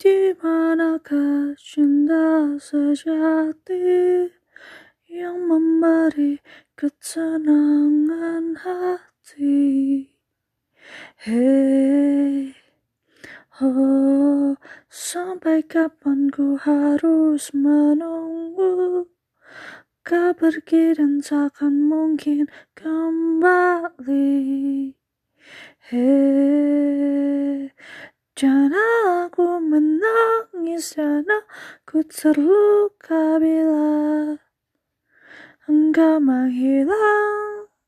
Di manakah cinta sejati yang memberi ketenangan hati? Hei, oh, sampai kapan ku harus menunggu? Kau pergi dan takkan mungkin kembali. Hei, jangan aku dan aku terluka bila engkau menghilang